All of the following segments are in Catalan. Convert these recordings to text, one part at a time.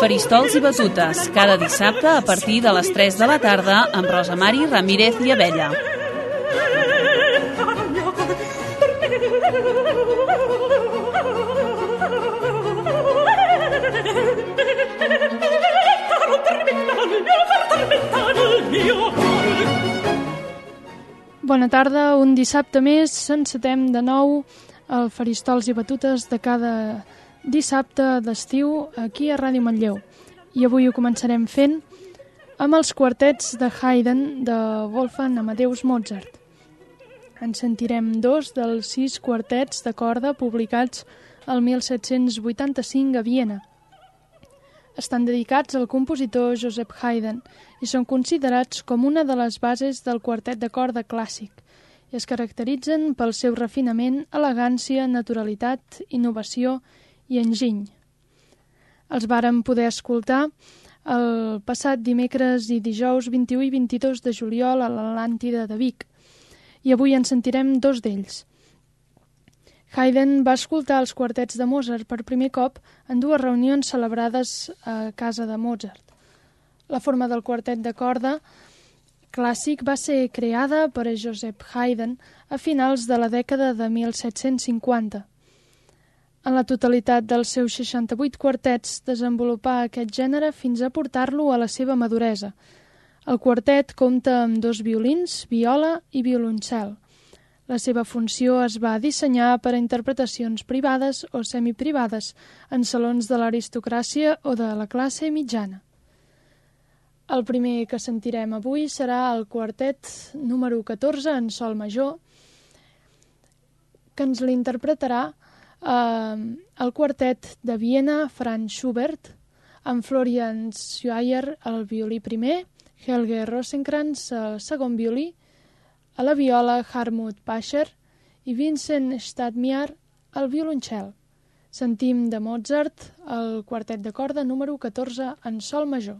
Faristols i batutes, cada dissabte a partir de les 3 de la tarda amb Rosa Mari Ramírez i Abella. Bona tarda, un dissabte més encetem de nou el Faristols i Batutes de cada dissabte d'estiu aquí a Ràdio Manlleu. I avui ho començarem fent amb els quartets de Haydn de Wolfgang Amadeus Mozart. En sentirem dos dels sis quartets de corda publicats el 1785 a Viena. Estan dedicats al compositor Joseph Haydn i són considerats com una de les bases del quartet de corda clàssic i es caracteritzen pel seu refinament, elegància, naturalitat, innovació i enginy. Els vàrem poder escoltar el passat dimecres i dijous 21 i 22 de juliol a l'Atlàntida de Vic i avui en sentirem dos d'ells. Haydn va escoltar els quartets de Mozart per primer cop en dues reunions celebrades a casa de Mozart. La forma del quartet de corda clàssic va ser creada per a Joseph Haydn a finals de la dècada de 1750. En la totalitat dels seus 68 quartets desenvolupà aquest gènere fins a portar-lo a la seva maduresa. El quartet compta amb dos violins, viola i violoncel. La seva funció es va dissenyar per a interpretacions privades o semiprivades en salons de l'aristocràcia o de la classe mitjana. El primer que sentirem avui serà el quartet número 14 en sol major, que ens l'interpretarà eh, el quartet de Viena Franz Schubert, amb Florian Schweyer al violí primer, Helge Rosenkrantz al segon violí, a la viola Harmut Pascher i Vincent Stadmiar al violoncel. Sentim de Mozart el quartet de corda número 14 en sol major.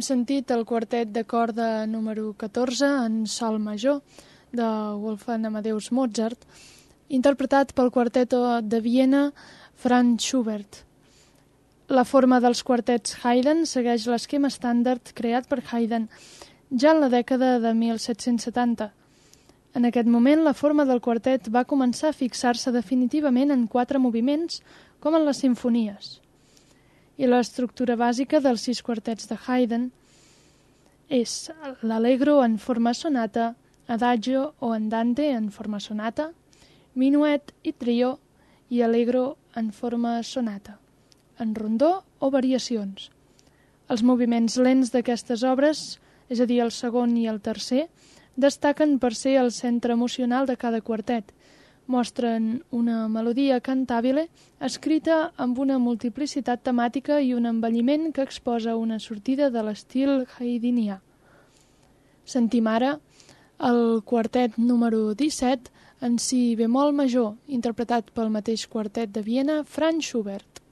Hem sentit el quartet de corda número 14 en sol major de Wolfgang Amadeus Mozart, interpretat pel quarteto de Viena Franz Schubert. La forma dels quartets Haydn segueix l'esquema estàndard creat per Haydn ja en la dècada de 1770. En aquest moment, la forma del quartet va començar a fixar-se definitivament en quatre moviments, com en les sinfonies. I l'estructura bàsica dels sis quartets de Haydn és l'allegro en forma sonata, adagio o andante en forma sonata, minuet i trio i allegro en forma sonata, en rondó o variacions. Els moviments lents d'aquestes obres, és a dir, el segon i el tercer, destaquen per ser el centre emocional de cada quartet. Mostren una melodia cantàbile escrita amb una multiplicitat temàtica i un envelliment que exposa una sortida de l'estil haydinià. Sentim ara el quartet número 17 en si bemol major, interpretat pel mateix quartet de Viena, Franz Schubert.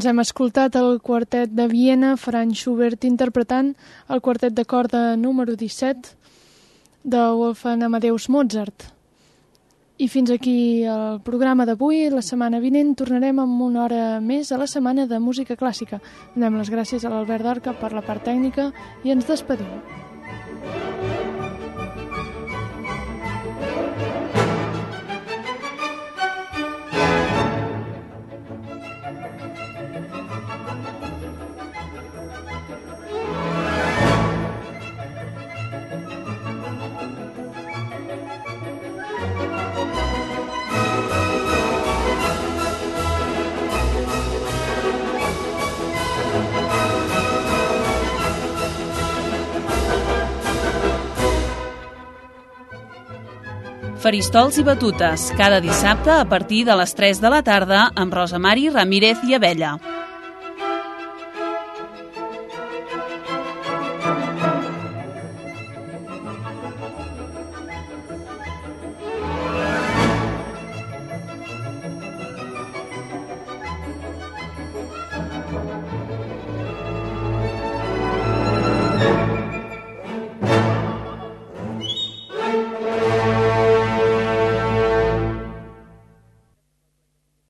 Doncs hem escoltat el quartet de Viena, Franz Schubert, interpretant el quartet de corda número 17 de Wolfgang Amadeus Mozart. I fins aquí el programa d'avui. La setmana vinent tornarem amb una hora més a la setmana de música clàssica. Donem les gràcies a l'Albert Dorca per la part tècnica i ens despedim. Faristols i batutes, cada dissabte a partir de les 3 de la tarda amb Rosa Mari Ramírez i Abella.